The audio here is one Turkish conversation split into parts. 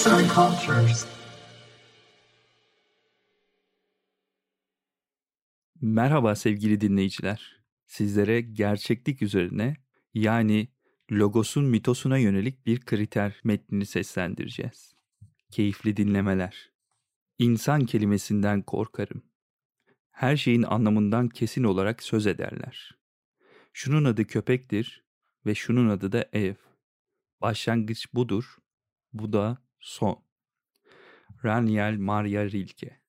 Arts and Cultures. Merhaba sevgili dinleyiciler. Sizlere gerçeklik üzerine yani logosun mitosuna yönelik bir kriter metnini seslendireceğiz. Keyifli dinlemeler. İnsan kelimesinden korkarım. Her şeyin anlamından kesin olarak söz ederler. Şunun adı köpektir ve şunun adı da ev. Başlangıç budur, bu da son. Raniel Maria Rilke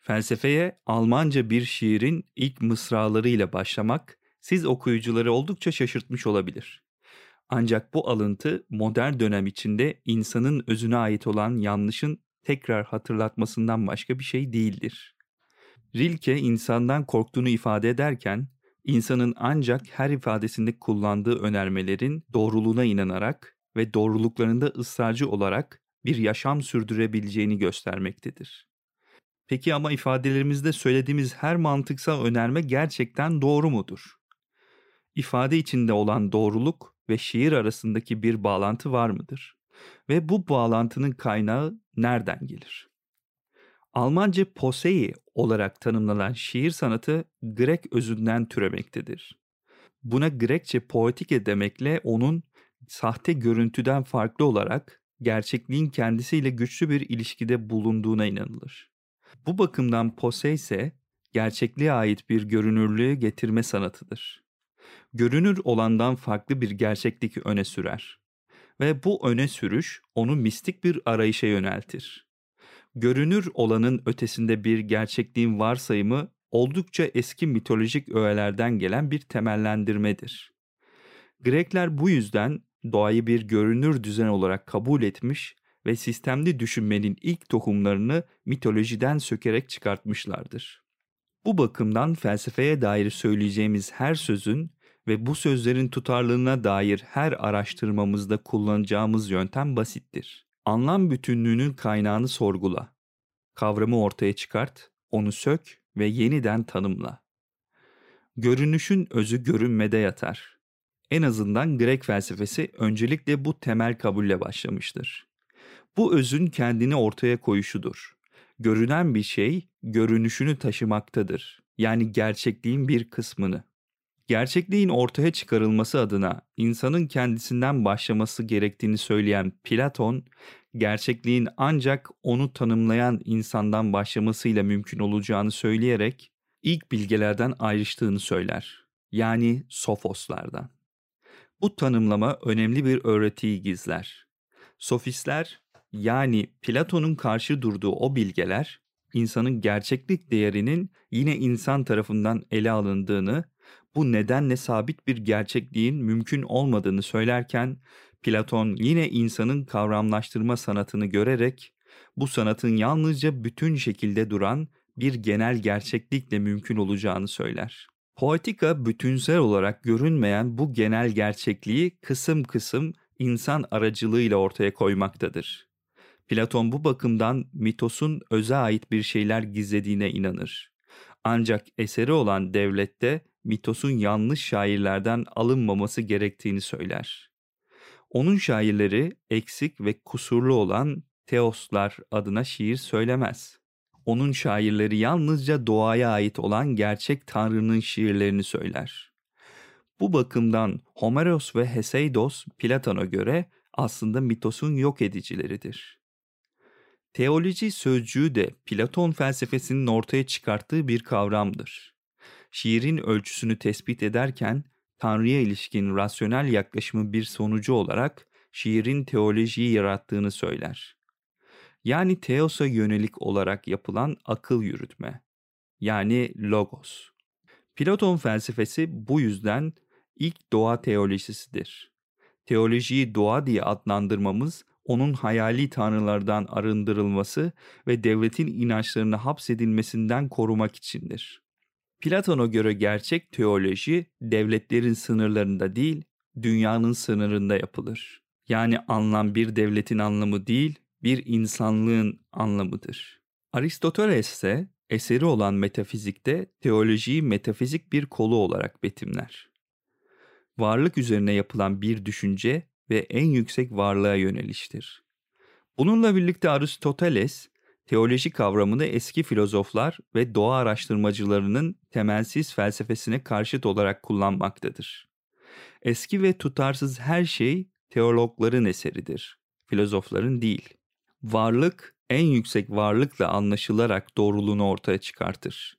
Felsefeye Almanca bir şiirin ilk mısralarıyla başlamak siz okuyucuları oldukça şaşırtmış olabilir. Ancak bu alıntı modern dönem içinde insanın özüne ait olan yanlışın tekrar hatırlatmasından başka bir şey değildir. Rilke insandan korktuğunu ifade ederken insanın ancak her ifadesinde kullandığı önermelerin doğruluğuna inanarak ve doğruluklarında ısrarcı olarak bir yaşam sürdürebileceğini göstermektedir. Peki ama ifadelerimizde söylediğimiz her mantıksal önerme gerçekten doğru mudur? İfade içinde olan doğruluk ve şiir arasındaki bir bağlantı var mıdır? Ve bu bağlantının kaynağı nereden gelir? Almanca posei olarak tanımlanan şiir sanatı Grek özünden türemektedir. Buna Grekçe poetike demekle onun sahte görüntüden farklı olarak gerçekliğin kendisiyle güçlü bir ilişkide bulunduğuna inanılır. Bu bakımdan pose ise gerçekliğe ait bir görünürlüğü getirme sanatıdır. Görünür olandan farklı bir gerçeklik öne sürer ve bu öne sürüş onu mistik bir arayışa yöneltir. Görünür olanın ötesinde bir gerçekliğin varsayımı oldukça eski mitolojik öğelerden gelen bir temellendirmedir. Grekler bu yüzden doğayı bir görünür düzen olarak kabul etmiş ve sistemli düşünmenin ilk tohumlarını mitolojiden sökerek çıkartmışlardır. Bu bakımdan felsefeye dair söyleyeceğimiz her sözün ve bu sözlerin tutarlılığına dair her araştırmamızda kullanacağımız yöntem basittir. Anlam bütünlüğünün kaynağını sorgula. Kavramı ortaya çıkart, onu sök ve yeniden tanımla. Görünüşün özü görünmede yatar. En azından Grek felsefesi öncelikle bu temel kabulle başlamıştır. Bu özün kendini ortaya koyuşudur. Görünen bir şey görünüşünü taşımaktadır. Yani gerçekliğin bir kısmını. Gerçekliğin ortaya çıkarılması adına insanın kendisinden başlaması gerektiğini söyleyen Platon, gerçekliğin ancak onu tanımlayan insandan başlamasıyla mümkün olacağını söyleyerek ilk bilgelerden ayrıştığını söyler. Yani sofoslardan. Bu tanımlama önemli bir öğretiyi gizler. Sofistler yani Platon'un karşı durduğu o bilgeler insanın gerçeklik değerinin yine insan tarafından ele alındığını, bu nedenle sabit bir gerçekliğin mümkün olmadığını söylerken Platon yine insanın kavramlaştırma sanatını görerek bu sanatın yalnızca bütün şekilde duran bir genel gerçeklikle mümkün olacağını söyler. Poetika bütünsel olarak görünmeyen bu genel gerçekliği kısım kısım insan aracılığıyla ortaya koymaktadır. Platon bu bakımdan mitosun öze ait bir şeyler gizlediğine inanır. Ancak eseri olan devlette mitosun yanlış şairlerden alınmaması gerektiğini söyler. Onun şairleri eksik ve kusurlu olan teoslar adına şiir söylemez. Onun şairleri yalnızca doğaya ait olan gerçek tanrının şiirlerini söyler. Bu bakımdan Homeros ve Heseidos Platon'a göre aslında mitosun yok edicileridir. Teoloji sözcüğü de Platon felsefesinin ortaya çıkarttığı bir kavramdır. Şiirin ölçüsünü tespit ederken Tanrı'ya ilişkin rasyonel yaklaşımı bir sonucu olarak şiirin teolojiyi yarattığını söyler. Yani teosa yönelik olarak yapılan akıl yürütme. Yani logos. Platon felsefesi bu yüzden ilk doğa teolojisidir. Teolojiyi doğa diye adlandırmamız onun hayali tanrılardan arındırılması ve devletin inançlarını hapsedilmesinden korumak içindir. Platon'a göre gerçek teoloji devletlerin sınırlarında değil, dünyanın sınırında yapılır. Yani anlam bir devletin anlamı değil, bir insanlığın anlamıdır. Aristoteles ise eseri olan metafizikte teolojiyi metafizik bir kolu olarak betimler. Varlık üzerine yapılan bir düşünce ve en yüksek varlığa yöneliştir. Bununla birlikte Aristoteles, teoloji kavramını eski filozoflar ve doğa araştırmacılarının temelsiz felsefesine karşıt olarak kullanmaktadır. Eski ve tutarsız her şey teologların eseridir, filozofların değil. Varlık en yüksek varlıkla anlaşılarak doğruluğunu ortaya çıkartır.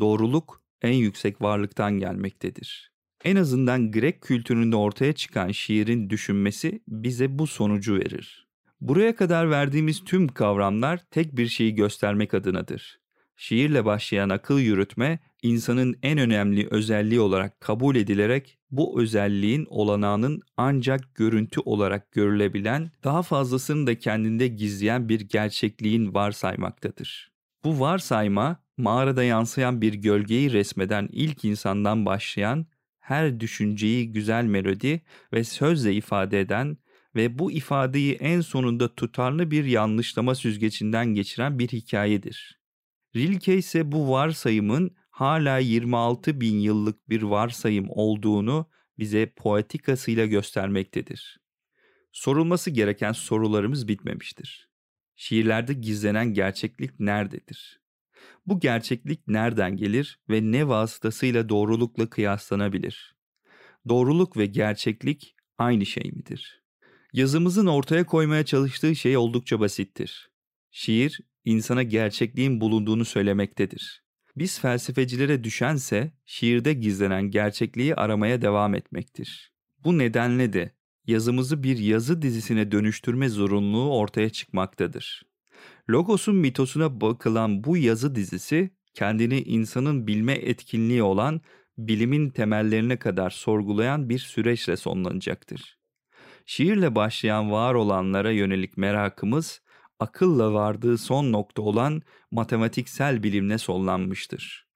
Doğruluk en yüksek varlıktan gelmektedir. En azından Grek kültüründe ortaya çıkan şiirin düşünmesi bize bu sonucu verir. Buraya kadar verdiğimiz tüm kavramlar tek bir şeyi göstermek adınadır. Şiirle başlayan akıl yürütme insanın en önemli özelliği olarak kabul edilerek bu özelliğin olanağının ancak görüntü olarak görülebilen, daha fazlasını da kendinde gizleyen bir gerçekliğin varsaymaktadır. Bu varsayma mağarada yansıyan bir gölgeyi resmeden ilk insandan başlayan her düşünceyi güzel melodi ve sözle ifade eden ve bu ifadeyi en sonunda tutarlı bir yanlışlama süzgecinden geçiren bir hikayedir. Rilke ise bu varsayımın hala 26 bin yıllık bir varsayım olduğunu bize poetikasıyla göstermektedir. Sorulması gereken sorularımız bitmemiştir. Şiirlerde gizlenen gerçeklik nerededir? Bu gerçeklik nereden gelir ve ne vasıtasıyla doğrulukla kıyaslanabilir? Doğruluk ve gerçeklik aynı şey midir? Yazımızın ortaya koymaya çalıştığı şey oldukça basittir. Şiir, insana gerçekliğin bulunduğunu söylemektedir. Biz felsefecilere düşense şiirde gizlenen gerçekliği aramaya devam etmektir. Bu nedenle de yazımızı bir yazı dizisine dönüştürme zorunluluğu ortaya çıkmaktadır. Logos'un mitosuna bakılan bu yazı dizisi kendini insanın bilme etkinliği olan bilimin temellerine kadar sorgulayan bir süreçle sonlanacaktır. Şiirle başlayan var olanlara yönelik merakımız akılla vardığı son nokta olan matematiksel bilimle sonlanmıştır.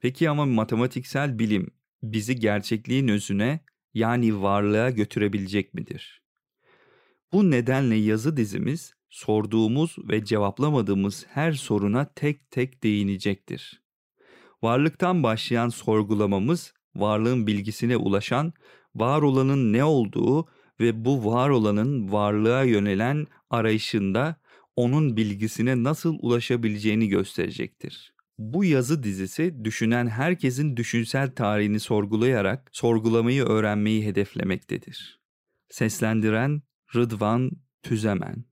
Peki ama matematiksel bilim bizi gerçekliğin özüne yani varlığa götürebilecek midir? Bu nedenle yazı dizimiz sorduğumuz ve cevaplamadığımız her soruna tek tek değinecektir. Varlıktan başlayan sorgulamamız varlığın bilgisine ulaşan, var olanın ne olduğu ve bu var olanın varlığa yönelen arayışında onun bilgisine nasıl ulaşabileceğini gösterecektir. Bu yazı dizisi düşünen herkesin düşünsel tarihini sorgulayarak sorgulamayı öğrenmeyi hedeflemektedir. Seslendiren Rıdvan Tüzemen